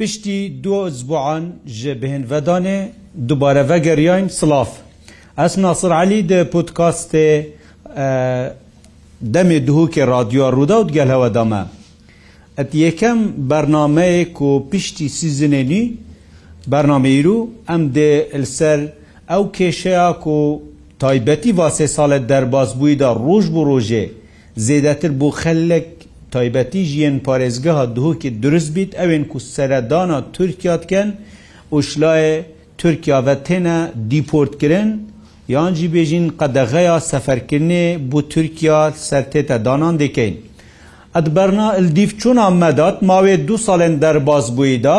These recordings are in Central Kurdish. پشتی دو زبوعان ji bihênvedanê dubare vegeriyayên silav. Ez Nasir Elî di podkastê demê duhokê radyoya Rûda gel heweda me. Et yekem bernameyê ku piştî sizinênî bernameyîrû em dê li ser ew kêşeya ku taybetî va sê salê derbas bûî da roj bi rojê zêdetir bû xellek تایبەتی ژیان پارێزگەها دووکی دروست بیت ئەوێن کو سەردانا تورکیاتکەن وشلایە تورکیاەتێنە دیپۆرتکردن یان جی بێژین قەدەغەیا سەفەرکردێ بۆ تورکیا سەرتێتە دانان دەکەین. ئەدبەرنا ئەلدیف چوونا مەدات ماوێ دو ساڵێن دەرباز بوویدا،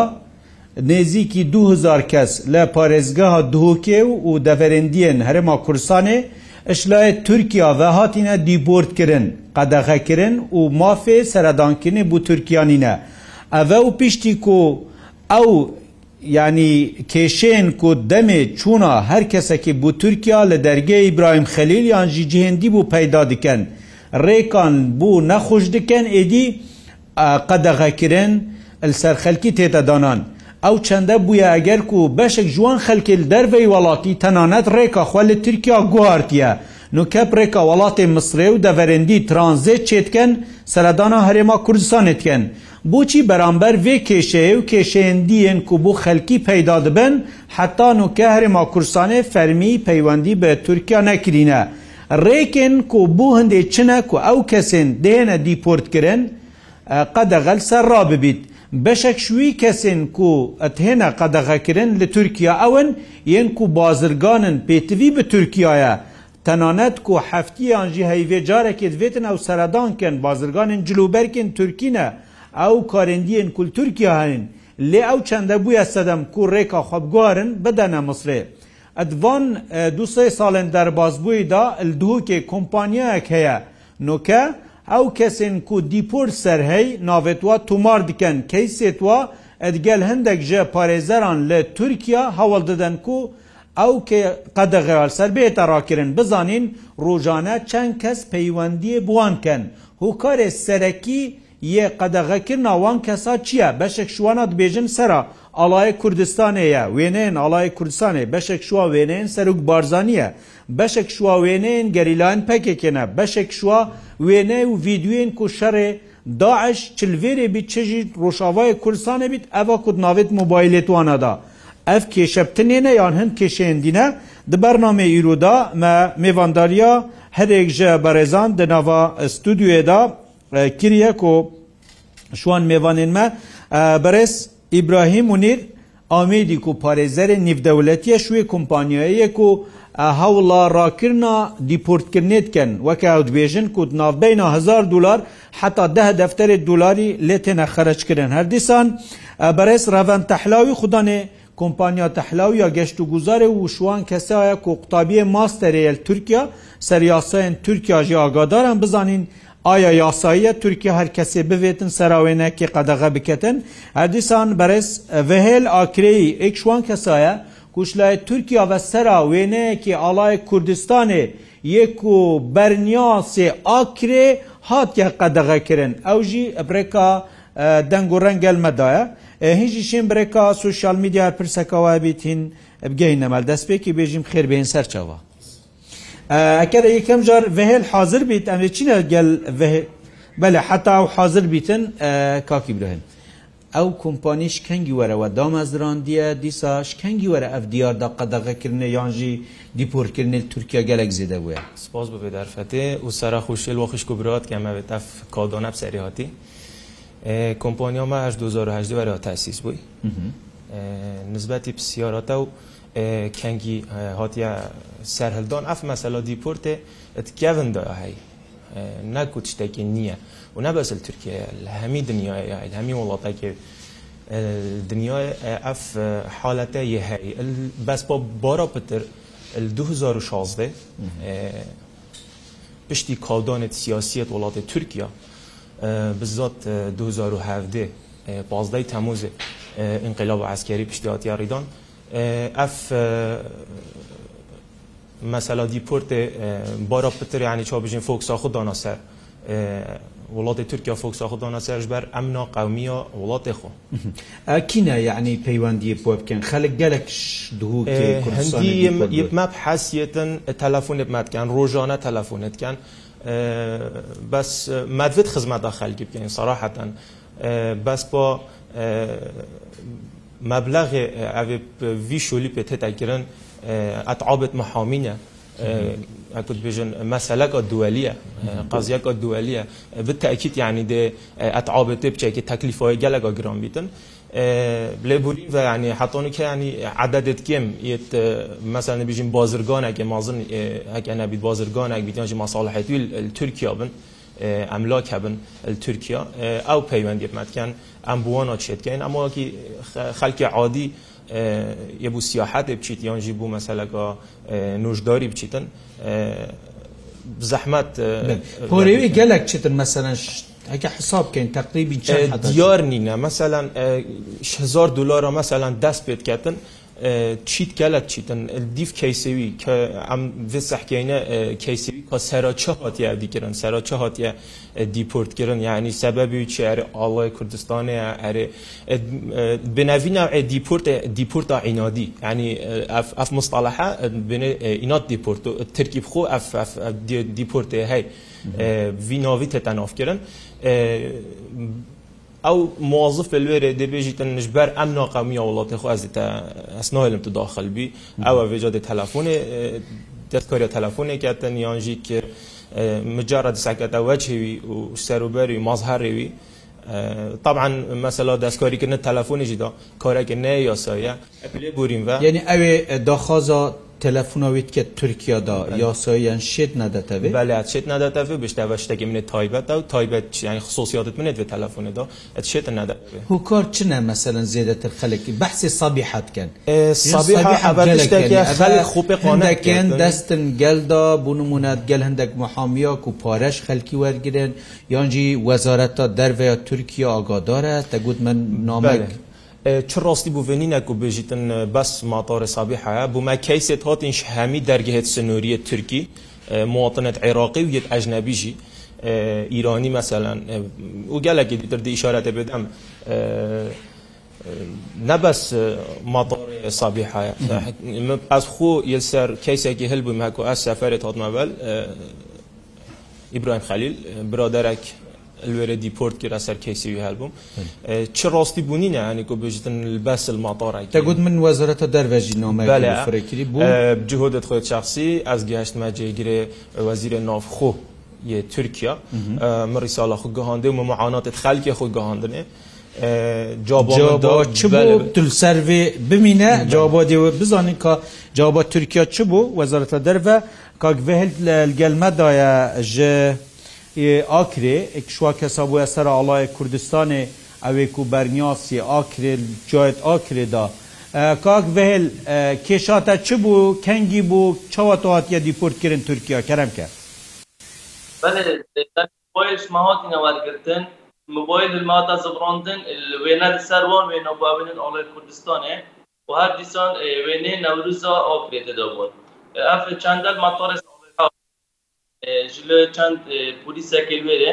نێزیکی 2000 کەس لە پارێزگەها دووکێ و و دەڤەرندیان هەرما کورسانێ ئەشلایە تورکیا ڤەهاتینە دیبۆردکردن. qedexekirin û mafê seredankirinê bû Tirkiyanîne. Eve û piştî ku ew yanî kêşên ku demê çûna her kesekî bû Tirkiya li dergê İbrahim Xelil yan jî cihêndî bû peyda diken. Rêkan bû nexuş diken êdî qedexekirin li serxelkî tête danan. ew çende bûye eger ku beşek ji wan xelkê li dervey welatî tenanet rêka xwe li Tirkiya guhartiye. نوکەپڕێکا وڵاتی مسرێ و دەڤەرێندی ترانزێت چێتکەن سەردانا هەرێما کوردستانێتکەن بۆچی بەرامبەر vê کێشەیە و کێشێندیên ku بۆ xelkî peyda dibin heta nوکە هەرێما کورسانê fermî peywendî bi Türkiya nekirîne. Rêkên ku bû hindê çine ku ew kesên dêne dîportkirin qedeğel ser rabibît. Beşek şûî kesên ku ethêne qedexekirin li Türkiya ewin yên ku bazirganin pêtivî bi Türkiya ye. تەنانەت و هەفتیان ژی هەیوێ جارێکێت بێتن ئەو سەردانکەن بازرگانن جلوبەرکن تورکینە ئەو کارێندیین کولتورکیا هەن لێ ئەو چەندە بووە سەدەم کو ڕێکا خەبگوارن بدەنە مسرێ. ئەدوان دوسێ ساڵێن دەربازبوویدا دووکێ کۆمپانیایەک هەیە نوکە ئەو کەسێن کو دیپۆر سەررهەی ناوێتوە تومار دیکەن کەیسێتوە ئەدگەل هەندێک ژە پارێزەران لە تورکیا هەوڵ دەدەن و ئەو قەدەغال سربێتە ڕاکردن بزانین ڕۆژانە چەند کەس پەیوەندیە بوانکەن هوکارێ سەرەکی یە قەدەغەکردنا وان کەسا چییە بەشێک شوانە دبێژن سرە ئاڵایە کوردستانەیە وێنێن ئاڵای کوردستانێ بەشێک شووا وێنێن سەرک بارزانە بەشێک شووا وێنێن گەریلان پەکێکێنە بەشێک شووا وێنێ و ڤیدوێن کو شەڕێ داعش چلڤێرێ بیت چژیت ڕۆژاوای کوردستانە بیت ئەوە کود ناوێت مۆبایلێتوانەدا. ev kêşebtinêne yan hin kêşeyendîne di bername îroda me mêvandariya herek ji berêzan di nava studyoê da e, kiriye ku şu an mêvanên me e, berez İbrahim Munir Amêdî ku parêzerê nîvdewletiye şûê kompanyayê ku e, hewla rakirna dîportkirnê dikin weke ew dibêjin ku navbeyna hezar dolar heta deh defterê dolarî lê têne xereç kirin her dîsan berez revend tehlawî xudanê کۆمپانیا تەحلاویە گەشت و گوزارێ و شوان کەسایە کۆقتابیە ماستەرەیە تورکیا سەریاسایەن تورکیا ژی ئاگادارن بزانین ئایا یاساییە تورکیا هەر کەسێ ببێتن سەراوێنەکی قەدەغە بکەن هەردیسان بەرز ڤهێل ئاکرەی ئێک شوان کەسایە کوشلای تورکیا بە سەرا وێنەیەکی ئاڵای کوردستانێ یەک و بەرنیاسێ ئاکرێ هاتیە قەدەغەکردن ئەو ژی ئەبرێکا دەنگ و ڕەنگەلمەدایە. هیچی شین برێکا سوشال میدیار پرسەکەەوە بیتین بگەین نەمەل دەستپێکی بێژیم خێر بێن سەرچەوە. ئەکە یەکەم جار بەهێل حاضر بیت ئەمێ چینە گەل بەلە حتا و حاضر بیتن کاکی برهن. ئەو کۆمپانیش کەنگی وەرەوە دامەزراندیە دیسا شکەنگی وەرە ئەف دیاردا قەدەغەکردنە یانژی دیپۆرکردنی تورکیا گەلک زیدە بووە. سپاس بێ دەرفەتێ و سەرە خوشێل وەخشک و برات کەمەوێت ئەف کادۆنە سەریهاتی. کۆمپۆنیۆ ماش 2010وەرەوە تاسیس بووی نسبەتی پسیۆرەتە و کەنگی هاتیە سەررهلدۆن ئەف مەسەلە دیپۆرتێ ئەتکەڤندا هەی نەکوت شتێکی نییە و نەبەسل تورکیە لە هەمی دنیای لە هەمی وڵاتێکی دنیای ئەف حالەتە یهەی بەس بۆ بۆرە پتر 2016 پشتی کالدانێت سیاسیەت وڵاتی تورکیا bizzat 2017 15 تموز انقلاب عسکری پشتیاتی ریدان اف مثلا دیپورت بارا پتر یعنی چابجین فوکسا خود دانا سر وڵاتی تورکیا فۆکساخدانە سەرژبەر ئەمنا قەومیە وڵاتی خۆ ئەکینە یعنی پەیوەندی بۆ بکەن خەلک گەلک دووماب حەسیەتن تەلەفۆنت ماتکەن ڕۆژانە تەلەفۆنتکەن بس مدفت خزمەت داخەلگی بکەین سەراحەتەن بەس بۆ مەبلەغێ ئەێ وی شولی پێ تێتاگرن ئەتعابێت محامینە بێژن مەسەلەکە دووەلیە قازیەکە دووەلیە بتەکییت یعنی دێ ئەتعابێت تێ بچێکی تەکلیفۆی گەلەکە گران بیتن بلبولین و یعنی حتی که یعنی عددت کم یت مثلا بیشیم بازرگان اگه مازن اگه نبید بازرگان اگه بیتیانش مصالحه توی ترکیه بن املاک هبن ترکیه او پیوند یبمت کن ام بوانا چید کن اما که خلق عادی یه بو سیاحت بچید یانجی بو مثلا که نوشداری بچیتن زحمت پوریوی گلک چیتن مثلا ئەگە حساب بکەین تقریبی دیار نینە مەسەلاەن 6هزار دلارە مەسەلاەن دەست پێ بکەن چیت گەلە چیتن دیف کەیسەوی کە ئەم سەحکەینە کەیسەوی کە سەراچە هااتە دیکردن سەراچە هااتە دیپۆرتکردن یعنی سەبەبی چیارە ئاڵای کوردستانەیە ئەرێ بنەوینا دیپۆرت دیپۆرتا عینادی ینی ئەف مستەلاحە ئینات دیپۆرت و ترکی بخۆ ئەف دیپۆرتێ هەی ویناوی تەتەنافکردن او موظف للويرة دي بيجي تنجبر ام ناقمية والله تخو ازي تا اسنوه لم تداخل بي او في جادة تلفوني تذكرية تلفوني كاتن يانجي كير مجرد ساكتا وجهي وسروبري مظهري طبعا مثلا دستکاری کردن تلفن جدا کاری که نه یا سایه اپلی بوریم و یعنی اوی داخازا تەلەفۆنە ویتکە تورکیادا یاساییان شێت نەدەتەوێت بەلات شێت نەدەتەوێت بشتەوە شتێکی منێت تایبەتە و تایبەت یانی خصوصیاتت منێت بە تەلەفۆنەدا ئەت شێتە نەدەوێت هوکار چنە مەسەرەن زێدەتر خەلکی بەحسی سەبیحەتکەن خەلک خوپی قۆنەکەن دەستن گەلدا بوونمونات گەل هەندێک محامیاک و پارەش خەلکی وەرگرن یانجی وەزارەتە دەرڤەیە تورکیا ئاگادارە تەگوت من نامێک چه راستی بو ونی نکو بجیتن بس مطار صبیحه بو ما کیسیت هاتینش همی درگهت سنوری ترکی مواطنت عراقی و یک اجنبی جی ایرانی مثلا او گلکی دیتر دی اشارت بدم نبس مطار صبیحه از خو یل سر کیسی که هل بو ما کو از سفرت هات مول ابراهیم خلیل برادرک الوێرە دیپۆرت کرا سەر کەیسیوی هەلبووم چ ڕاستی بوونی نەیانێک و بژتن بەس ماتۆڕای تەگوت من وەزارەتە دەرەژی نامەفرێکی بوو جهودت خۆت شخصی ئەس گەشتمە جێگرێ وەزیرە نافخۆ یە تورکیا مڕی ساڵە خو گەهاندێ و مەمەعاناتت خەلکی خۆ گەهاندنێ تلسەرێ بمینە جاابە دێوە بزانین کە جاابە تورکیا چ بوو وەزارەتە دەرە کاک بەهل لەگەلمەدایە ژە ئاکرێ شواکەسا بووە سەر ئاڵایە کوردستانê ئەوێ و بەرنیاسی ئاکرێ جایەت ئاکرێدا. کاک بەهێل کێشاتە چ بوو کەنگی بوو چاوە تۆهاتیە دیپۆرتکردن تورکیا کەرم کرد. خۆش ماوەتی نەوەرگرتن موبایل مادا زبڕاندن وێنە سەر وان وێنەباوێنن ئاڵی کوردستانێ و هەر دیسان وێنێ نەورزا ئاکرێتە دەبوون. ئەف چەندەل ماتۆرس jile çend polîsekê wêrê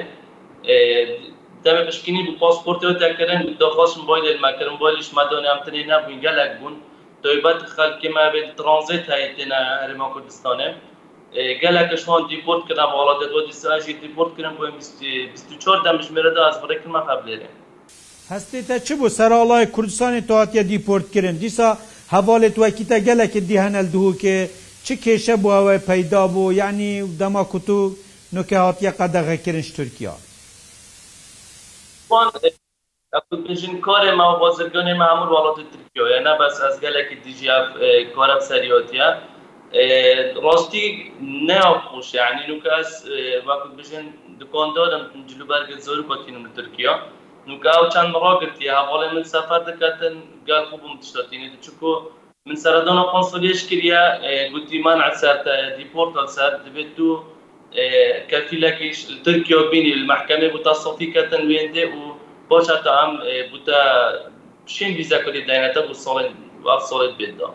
deme pişkinî bu pasportê te kirin bi daxwaş mobilê me kirin mobilê ji me donêmtinê nebûn gelek bûn toybet xelkê me vê tranzit heye têne Herêma Kurdistanê gelek şan dîport kirin baladê dî jî dîport kirin bo çar dem ji mêre de ez birkin me heblêre Hestê te çi bû seralay Kurdistanê tohatiye dîport kirin dîsa hevalê wekî te gelekê dîhenel dihokê چ کێشە بووەوەی پەیدا بوو ینی دەما کووت و نوکە هااتە قەدەغەکردنش تورکیا کوژین کارێ ما بازرگانی مەمور وڵاتی ترکیە نه بەس ئەس گەلێکی دیژی کارە سەریاتە ڕاستی ناخۆش یعنی نوکەس وەکو بژین دکاندارم جلو بەرگت زۆر باتینم لە ترکیا نوکە ئەو چەند ڕاگرتی هەواڵی من سەفەر دەکەتن گەل خوبم تشتاتینی چکو من سەردەنا قۆنسڵیش کردە گوتیمان عساتە دیپۆرتل سەر دەبێت تو کەفیلەکیش ترکیۆ بینی محکەمە بوتە سەڵتی کەتن وێندێ و بۆچە تا ئەم بوتە شین ویزە کردی داینەتە بۆ ساڵێن ساڵێت بێتدا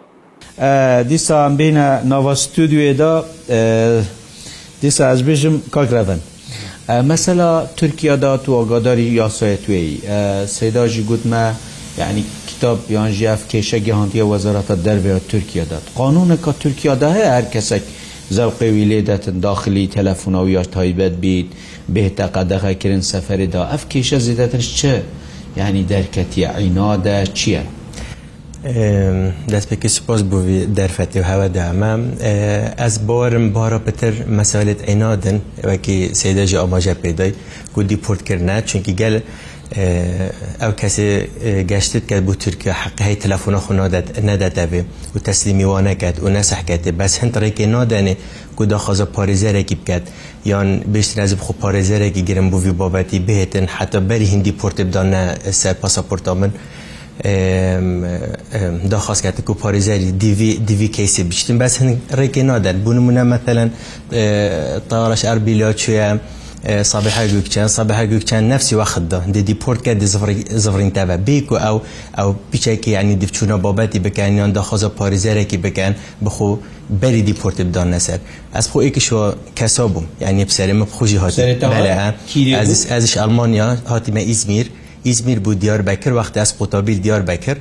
دیسا ئەم بینە ناوە ستودیێدا دیسا ئەس بێژم کاکرەن مەسەلا تورکیادا تو ئاگاداری یاسایەتێی سێداژی گوتمە یعنی kitap yan ji ev kêşegê handiye wezarata derve Türkiye dat. Qanûneka Türkiye da heye her kesek zevqê wî lê detin daxilî telefona ya taybet bît, bêteqa dexe kirin seferê da ev kêşe zêdetin çi yani derketiye îna de çiye? دەستپێکی سپۆز بووی دەرفەتی و هەوەدامە ئەس بۆرم بارە پتر مەسالێت عینادن وەکی سێدەژی ئاماژە پێدای گودی پورتکردە چونکی گەل ئەو کەسێ گەشتت کە بوو تورکیا حقی تەلەفۆنە خۆ نەدەدەبێ و تەسلیمی وا نەکات و نەسەحکاتێ بەس هەند ڕێکی نادانێ کو داخوازە پارێزەرێکی بکات یان بشتر از بخۆ پارێزەرێکی گرم بووی بابەتی بهێتن حتا بەری هندی پرتبدانە سەر پاسەپۆرتا من. داخواست کرد که پاریزری دیوی دیوی کیسی بیشتر بس هنگ ریکی نادر بونمونه مثلا طارش اربیلا چویه صابحا گوکچان صابحا گوکچان نفسی وقت ده دی دیپورت کرد زفرین تاوه بیکو او او پیچه که یعنی دفچونه بابتی بکن یان دخواز پاریزره که بکن بخو بری دیپورت بدان نسر از خو ای که شو کسابم یعنی بسرم بخوشی هاتی بله از ازش آلمانیا هاتی ما ایزمیر ایزمیر بود دیار بکر وقت از قطابیل دیار بکر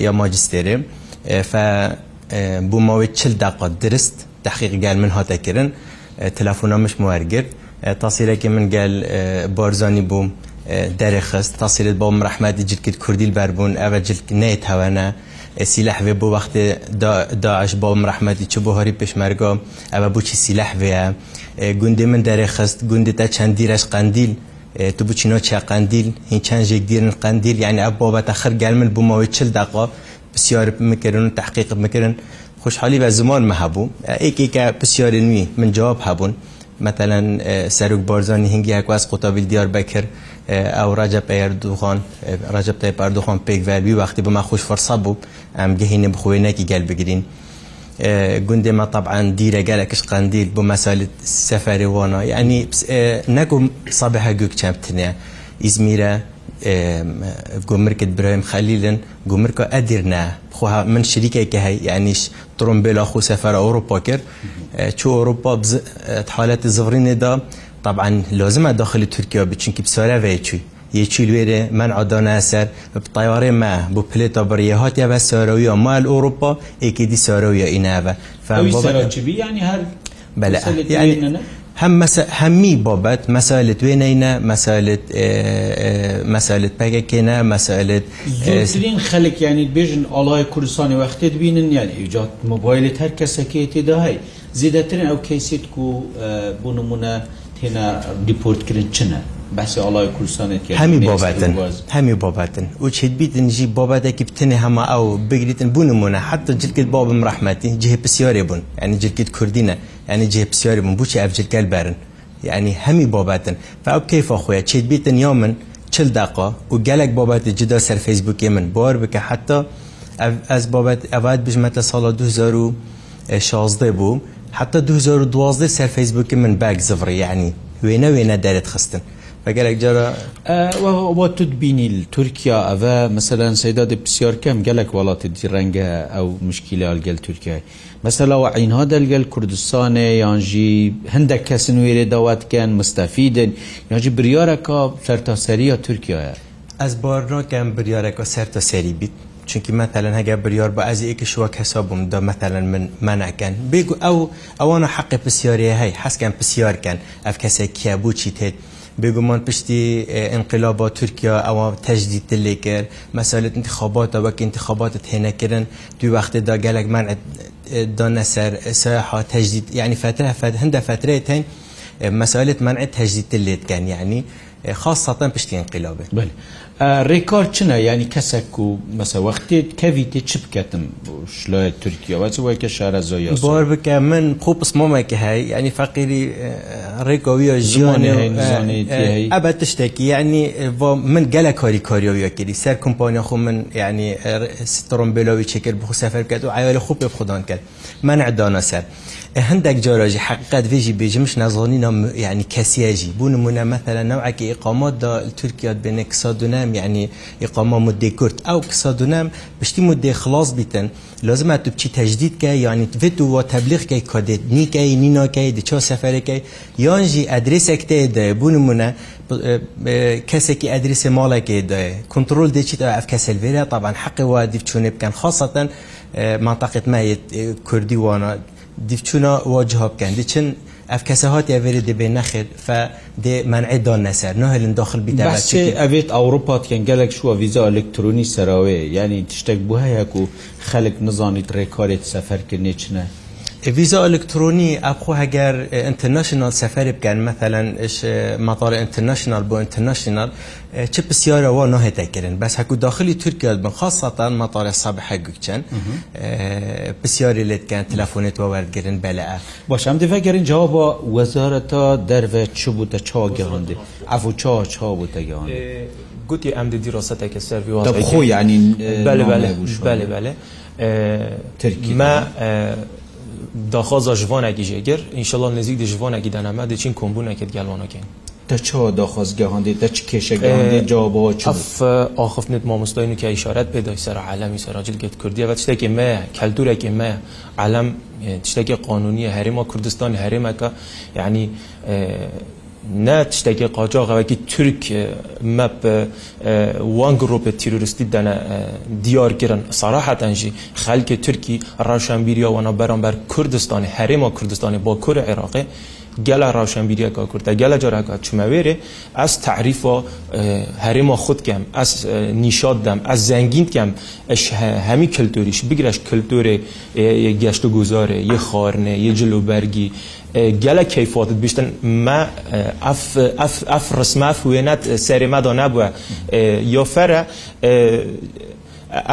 یا ماجسترم ف بو ماوی چل دقیقه درست تحقیق گل من هاتا کرن تلفونامش موارد تاسیرێکی من گەل بارزانانی بووم دەرەخست تاسیرت بۆم ڕحمەتی جلکرد کوردیل بەربوون ئەوە جلک نێت هەوەنە سیلەحێ بۆ وەختێ داعش بۆم ڕحمەتی چ بۆ هۆری پێشمەرگۆ ئەوە بچی سیلەحێە گوندی من دەرەخست گوندی تا چەندیرەش قندیل تو بچینۆ چا قندیل هین چەند ژێکگیرن قندیل یعنی ئەب بۆبەتە خر گەل من بوومەوەی چل داقا پسیار مکردن و تحقیق مکردن خوشحالی بە زمان مە هەبوو ئیکێکە پسیاری نوی من جواب هەبوون. مثلا سەرک بارزانانی هنگگی هەکواز قوتابیل دیار بەکر ئەو ڕجە پێردوخان ڕجب تای پردوخان پێکڤەربی وقتی بما خوش فەرسە بوو ئەم گەهینە بخۆێنەکی گەل بگرین. گوندێ مە طبعاان دیرە گەلەکەش قندیل بۆ مەساالت سەفەری وانە ینی نەکوم سەبەهە گوک چەمتنێ ئیزمیرە گۆمرکت برایم خەلیلن گۆمرکە ئەدیرنا خۆها من شریکێکە هەی یعنیش تڕم بێ لاخۆ سەفەر ئەوروپا کرد چۆ ئەوروپا حالەتی زڕینێدا طبعا لازمە داخلی تورکیا بچینکی بسارەێ چوی یەکی لێرێ من عادانەسەر بتایوارێ مە بۆ پلێتە بڕیە هااتیاە سارەویە مال ئۆروپا ئێکی دی سارەویە ئیناوە فەوی سەرچبی ینی هەر بەلە هم مثلا همی بابت مسائل وینینا مسائل مسائل پگکینا مسائل زودترین خلق یعنی بیژن آلای کردستان وقتی بینن یعنی ایجاد موبایل هر کسی که تدهای زیدترین او کیسیت کو بونمونه تینا دیپورت کردن چنه بحث آلای کردستان که همی بابتن همی بابتن او چه بیتن جی بابت که بتنه همه او بگریتن بونمونه حتی جلکت بابم رحمتی جه بسیاری بون یعنی جلکت کردینه ینی جێپسیاری من بچی ئەفجلکەل بەرن یعنی هەمی بابەتن فەو کەیفە خۆیە چیت بیتن یا من چل دقا و گەلێک بابەتی جدا سەر فەیسبوکێ من بار بکە حتا ئەس بابەت ئەوەت بژمەتە ساڵە 2016 بوو حتا 2012 سەر فەیسبوکی من بەگ زڤڕی یعنی وێنە وێنە دەرێت خستن بەگەلێک جارە بۆ توت بینی تورکیا ئەە مەسەلەن سەدادی پرسیارکەم گەلک وڵاتی ڕەنگە ئەو مشکیلە ئەلگەل تورکای مەسەلاوە عینها دەلگەل کوردستانێ یانژی هەندێک کەسن وێرێ داواتکەن مستەفیدن یانجی بریارەکە سەرتاسەریە تورکایە ئەس بارڕاکەم بریارێکە سەرتەسەری بیت چونکی مثلەن هەگە بریار بە ئازی ئیکشوە کەسە بووم دا مثلەن من منەکەن بگو ئەو ئەوانە حەقی پرسیارێ هەی حەسکەن پرسیارکەن ئەف کەسێک کیابوو چی تێت بێگومان پشتی انقلابا تورکیا ئەوە تەجدید لێ کرد مەسالت انتخاباتە وەک انتخاباتت هێنەکردن دوی وەختێدا گەلک من دانەسەر سەحا تەجدید یعنی فترە هەندە فترەیە تین مەسالت منع تەجدید لێتکەن یعنی خاصەتەن پشتی انقلابێت. ڕێکار چنە ینی کەسێک و مەسەوەختێت کەویتێ چ بکەتم شلای تورکیەوە وای کە شارە زۆی بۆر بکە من قوپس مۆمێکی هەیە ینی فەقیری ڕێکۆویە ژیانێ ئەبە تشتێکی ینی بۆ من گەلە کۆری کۆریۆویەکردی سەر کمپۆنە خو من ینی ستۆمبیلۆوی چێکرد بخ سەفەر کرد و ئایا لە خوب پێ خوددان کرد من عدانە سەر. هەندێک جۆرەژی حقیقت وێژی بێژمش نازۆنی یعنی کەسیێژی بوو نمونە مەثلە نەوعکی ئقاماتدا تورکیا بێنێ قسە دونام یعنی ئقاما مدی کورد ئەو قسە دونام پشتی مدی خلاص بیتن لازمە تو بچی تەجدید کە یعنی توێ تو وا تەبلیغکەی کۆدێت نیکەی نیناکەی دچۆ سەفەرەکەی یانژی ئەدرسێک تێدایە بوو نمونە کەسێکی ئەدرسێ ماڵێکی دایە کنترل دەچیت ئەف کەسلێرە طبعاان حقی وا دیچونێ بکەن خاصەتەن منطقت ما کوردی وانە دیفچونا واجه بکن دیچن اف کسه هات یا وری دبی نخیر ف د منع دان نسر نه هلن داخل بیت بس اویت اوروبا کن گلک شو ویزا الکترونی سراوی یعنی تشتک بو هیا کو خلق نزانیت ریکارت سفر کنی چنه فيزا الكتروني اخو هاجر انترناشونال سفر بكان مثلا ايش مطار انترناشونال بو انترناشونال چه بسیار و نه تکرین بس هکو داخلی ترکیه بن خاصتا مطار صبح گوچن بسیاری لید کن تلفونت و گرن بلعه باشه هم دیفه گرین جواب وزارتا درو چه بوده چا گرانده افو چا چا بوده گرانده گوتی ام دی دراسته که سروی واضحه خو یعنی بله بله بله بله ترکیه ما داخوازا ژوانێکی ژێگر ئینشاڵان نزیک دی ژوانێکی دەنامە دەچین کۆمبوونەکەت گەلوانەکەین دەچەوە داخوازگەهاندی دە چ کێشەگەهاندی جوابەوە چف ئاخفنێت مامۆستاین کە ئیشارەت پێدای سەر عالەمی سەراجل گەت کوردیە بە شتێکی مە کەلتورێکی مە عالەم تشتێکی قانونیە هەرێمە کوردستان هەرێمەکە یعنی نه tiştekê qaca wekî Türk me wan girropê teroristî dene diyar kirin saraheten jî xelkê Tirkî Rawşenbîriya wana beramber Kurdistanê herêma Kurdistanê bakur Iraqê gela Rawşenbîriyeka Kurd gele careka çimewêrê ez tehrifa herêma xud kem ez nîşad dem ez zengîn kem eş hemî kiltûrî ji bigireş kiltûrê geşt û guzarê yê xwarinê yê cilûbergî gelek keyfotit biştin me af rismaf hûnet serê me da nebûye yofere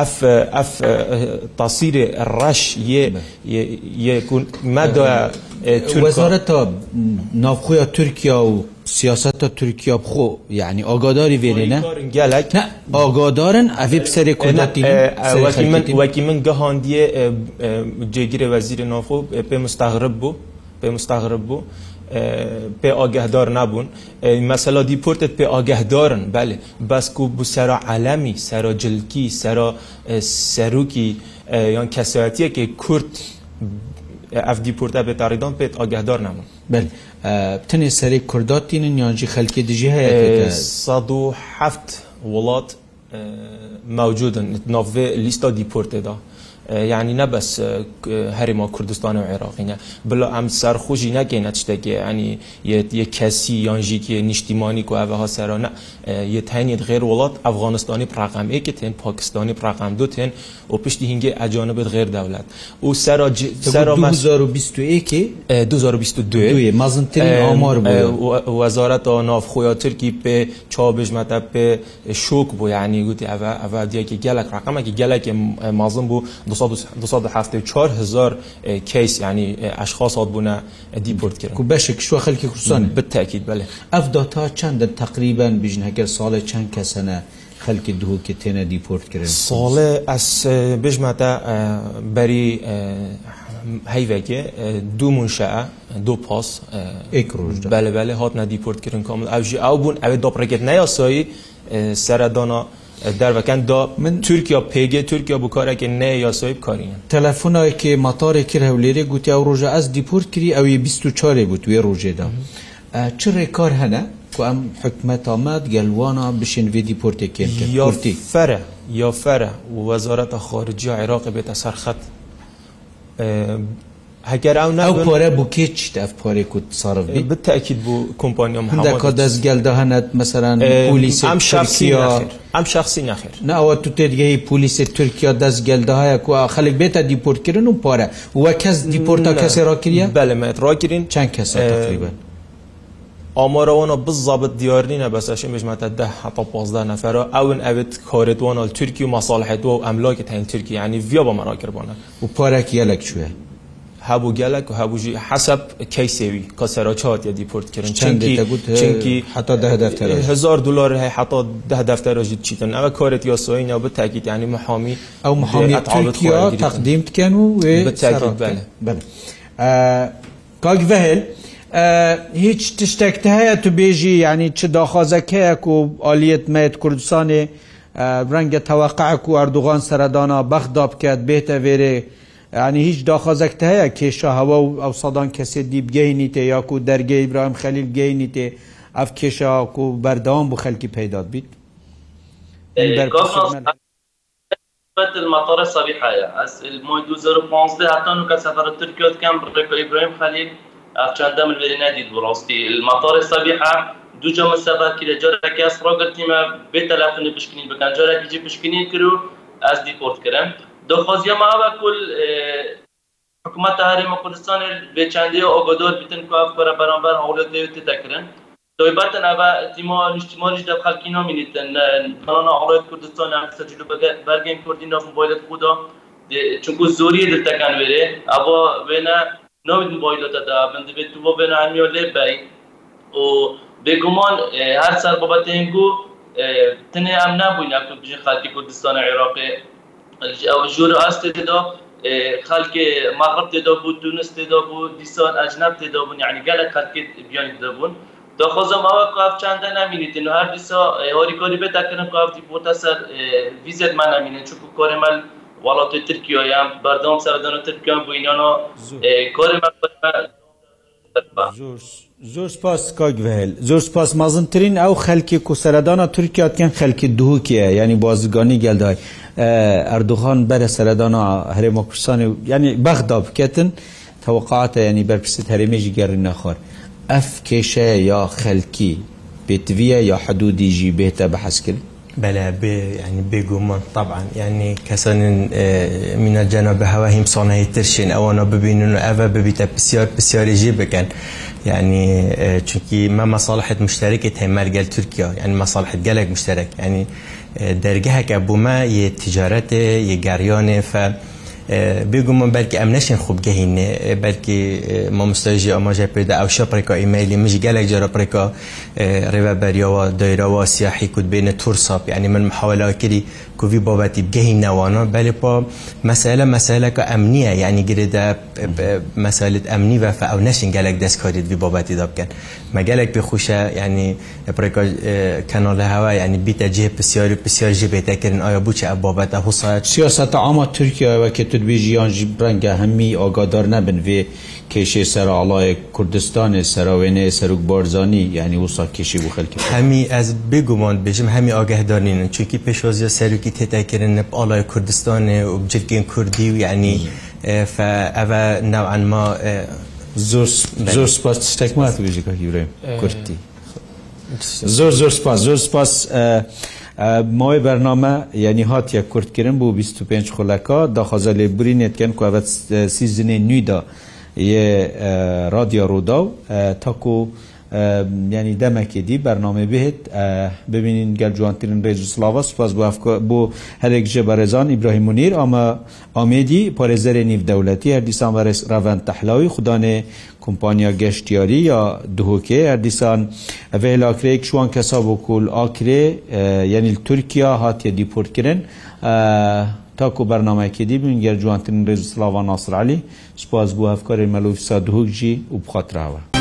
اف اف تصير الرش ي يكون مدى وزارة نافخويا تركيا و سياسة تركيا بخو يعني آقاداري فيرينا جالك نه آقادارن افي بسر كوناتين وكي من وكي من جهان دي جيجير وزير نافخو بي مستغرب بو پێ مستغرب بوو پێ ئاگەهدار نبوون مەسەلا دیپۆرتت پێ ئاگەهدارن بەێ بەسک و بوو سەرا عەلەمی سەرا جلکی سەرا سەرروکی یان کەسەتیەکی کورت ئەف دیپۆرتە بێت تاریدان پێت ئاگەهدار نبوون بل تنێ سەری کورداتینن یانجی خەلکی دژی هەیە سەد وڵات موجودن ناوێ لیستا دیپۆرتێدا. یعنی نەبەس هەرێمە کوردستان و عێراقینە بڵ ئەم سەرخۆژی نەگەێنە شتێکی ئەنی یە کەسی یانژیکی نیشتیمانی و ئەوەها سەرانە یەتەنیت غێر وڵات ئەفغانستانی پراقام ئێکە تێن پاکستانی پراقام دو تێن و پشتی هینگێ ئەجانە بێت غێر دەولەت و سەرا 2022 مازنترین ئامار وەزارەت نافخۆیا ترکی پێ چابژمەتە پێ شوک بۆ یعنی گوتی ئەوە ئەوە دیەکی گەلک ڕقەمەکی گەلێکی مازم بوو 4000 کەیس ینی ئەشخاصات بوونە دیپۆرت کرد و بەشێک شووە خەلکی کوردستان بتەکیید بەێ ئەف داتا چەندە تقریبان بژنەکە ساڵێ چەند کەسەنە خەلکی دووکە تێنە دیپۆرت کرد ساڵێ ئەس بژمەتە بەری هەیڤێکێ دوو منشە دو پاس ئێکڕۆژ بەلەبەلێ هاتنە دیپۆرتکردن کامل ئەوژی ئەو بوون ئەوێ دۆپڕێکێت نەیاسایی سەرە دانا دەرەکەن دا من تورکیا پێگە تورکیا بکارێکی نێ یاسایی بکارینە تەلەفۆنایکی مەتارێکی هەولێرە گوتیا و ڕۆژە ئەس دیپورت کردی ئەوی 24 بوو توێ ڕۆژێدا چ ڕێکار هەنە ئەم حکمەتامەت گەلوانە بشین وێ دیپۆرتێکێن یارتی فەرە یا فەرە وەزارەتە خارجی عێراق بێتە سەرخەت هەگەر ئەو ناو پۆرە بکێ چیت ئەف پۆرێک و سەرف بتاکیت بوو کۆمپۆنیۆم هەندەکە دەستگەلدا هەنەت مەسەران پولیس ئەم شخصی ئەم شخصی نەخیر ناوە تو تێرگەی پولیسی تورکیا دەستگەلداهەیە و خەلک بێتە دیپۆرتکردن و پۆرە وە کەس دیپۆرتە کەسی ڕاکرە بەلمێت ڕاکرین چەند کەس تقریبن ئامارەوەە بزابت دیارنینە بەسەشی بژمەتە ده حتا پازدا نەفرە ئەون ئەوت کارێتوانە تورکی و مەساڵحێتەوە و ئەملاکی تەین تورکی ینی ڤیا بە مەراکردبانە و پارێکی یەلێک کوێ هەبوو گەلک و هەبووژی حەسب کەیسێوی کەسەرچات یا دیپۆرتکردن چەندکی هزار دلار هەیە حتا ده دەفتەرژیت چیتن ئەوە کارێت یا سوین ئەو بتاکیت ینی محامی ئەو محامیت تقدیم تکەن و کاک بەهل هیچ تشتێکتە هەیە تو بێژی ینی چ داخوازەکەیەک و عالیت مێت کوردستانی ڕەنگە تەواقعک و ئەردوغان سەردانا بەخدا بکات بێتە وێرێ ینی هیچ داخوازەکت هەیە کێشە هەوە و ئەو سەدان کەسێ دیبگەینی تێ یاکو دەرگەی برایم خەلیل گەینی تێ ئەف کێشە و بەردەوام بۆ خەلکی پەیداد بیت بات المطار صبيحة از الموي 2015 حتى نو كسفر تركيا كان بريكو إبراهيم خليل أفشان دام الفرينادي دراستي المطار صبيحة دو جام السفر كده جارك أسرع قلت ما بيتلافني بشكنين بكان جارك يجي بشكنين كرو از ديبورت كرم دۆخوازیە ماوە کول حکوومەت هەرێمە کوردستانی بێچندی و ئۆگدۆر بتن کوف کۆرە بەرامبەر هەوڵێت دەوێت تێدەکردن دۆیبەتن ئەە تیمۆنیشتیمۆریش دە خەلکینا مینیتن بەڵنا هەڵێت کوردستان سەجل بەرگین کوردی ناف بۆیلت خوددا چونکو زۆری دەتەکان وێرێ ئەوە وێنە نوید بۆیلەتەدا بند بێت بۆ بێنە هەمیۆ لێ بەی و بێگومان هەر سەر بەبەتێنگو تنێ ئەم نبووین نکن بژین خەڵکی کوردستانە عێراقی جور ئاست دا خلک مغرب تدا بود تونس تدا بود دیسان اجنب تدا بود یعنی گلک خلک بیانی تدا بود دا خوازم اول قاف چنده نمینید اینو هر دیسا هاری کاری به تکنم قاف دی بوتا سر ویزت من نمینه چون کار من ولات ترکیه هم بردام سردان ترکیه هم بو اینانا کار من زور زۆر سپاس کاگوهل زۆر سپاس مازمترین ئەو خەلکی کوسەردانا تورکیا تکەن خەلکی دووکیە ینی بازرگانی گەلدای ئەردوغان بەرە سەردانا هەرێمە کوردستانی و ینی بەغدا بکەتن تەوەقعاتە ینی بەرپرسیت هەرێمێژی گەڕی نەخۆر ئەف کێشەیە یا خەلکی پێتویە یا حەدودیژی بێتە بەحەسکردن بلى يعني بيقومون طبعا يعني كسن من الجنة بهواهم صنعي ترشين او انا ببينون افا ببيتا بسيار بسيار يجيبكن يعني چونكي ما مصالحة مشتركة هي مال قال تركيا يعني مصالحة قالك مشترك يعني دەرگەهەکە بوومە یە تجارەتێ یە گەریۆنێ فە بگومان بەلکی ئەم نشین خوب گەهینێ بەلکی مامۆستاژی ئاماژە پێدا ئەو شەپڕێکا ئیمەلی مژ گەلێک جارەپڕێکا ڕێبەبەریەوە دایرەوە سیاحی کوت بینە تور ساپ ینی من محاولەکردی کوڤی بابەتی بگەهین نەوانە بەلێ پا مەسەلە مەسەلەکە ئەمنیە یعنی گرێدا مەسالت ئەمنی بە ئەو نشین گەلێک دەستکاریت بی بابەتی دا بکەن مەگەلێک بخوشە ینی پڕێکا کەناڵە هەوا ینی بیتە جێ پرسیاری پرسیار ژێ بێتەکردن ئایا بچە ئە بابەتە حوسات سیاست ئامە تورکیا وەکە تدبیژیان ژی برەنگە هەممی ئاگادار نەبن وێ کێشێ سەرعاڵایە کوردستانی سەراوێنێ سەرک بارزانانی یعنی وسا کێشی و خەلکی هەمی ئەس بگومان بژم هەمی ئاگەهدارنین چونکی پێشۆزیە سەرکی تێتاکردن نە ئاڵای کوردستانی و بجلگەن کوردی و یعنی ئەە ناوعما زۆر زۆر سپاس تێکمات وژەکە هیورێ کوردی زۆر زۆر سپاس زۆر سپاس ماوەی بەرنامە یعنی هاتیە کوردکردن بوو 25 خولەکە داخوازە لێبوری نێتکەن کوەت سیزنێ نویدا یە رادیا ڕوودا و تاکو و ینی دەمەکێدی بەرنامە بهێت ببینین گەل جوانترین ڕێژسلاوە سپاس بۆ هەرێک ژە بەڕێزان ئیبراهیم منیر ئەمە ئامێدی پارێزەرێ نیڤدەولەتی هەردیسان بەرز ڕەڤەن تەحلاوی خوددانێ کمپانیا گەشتیاری یا دهۆکێ هەردیسان ئەێ لاکرێک شوان کەسا بۆکول ئاکرێ یعنی تورکیا هاتیە دیپۆرتکردن تاکو بەرنمەیەکی دی بین گەر جوانترین ڕێژسلاوە ناسرعلی سپاس بۆ هەفکاری مەلوفسا دهۆکجی و بخاتراوە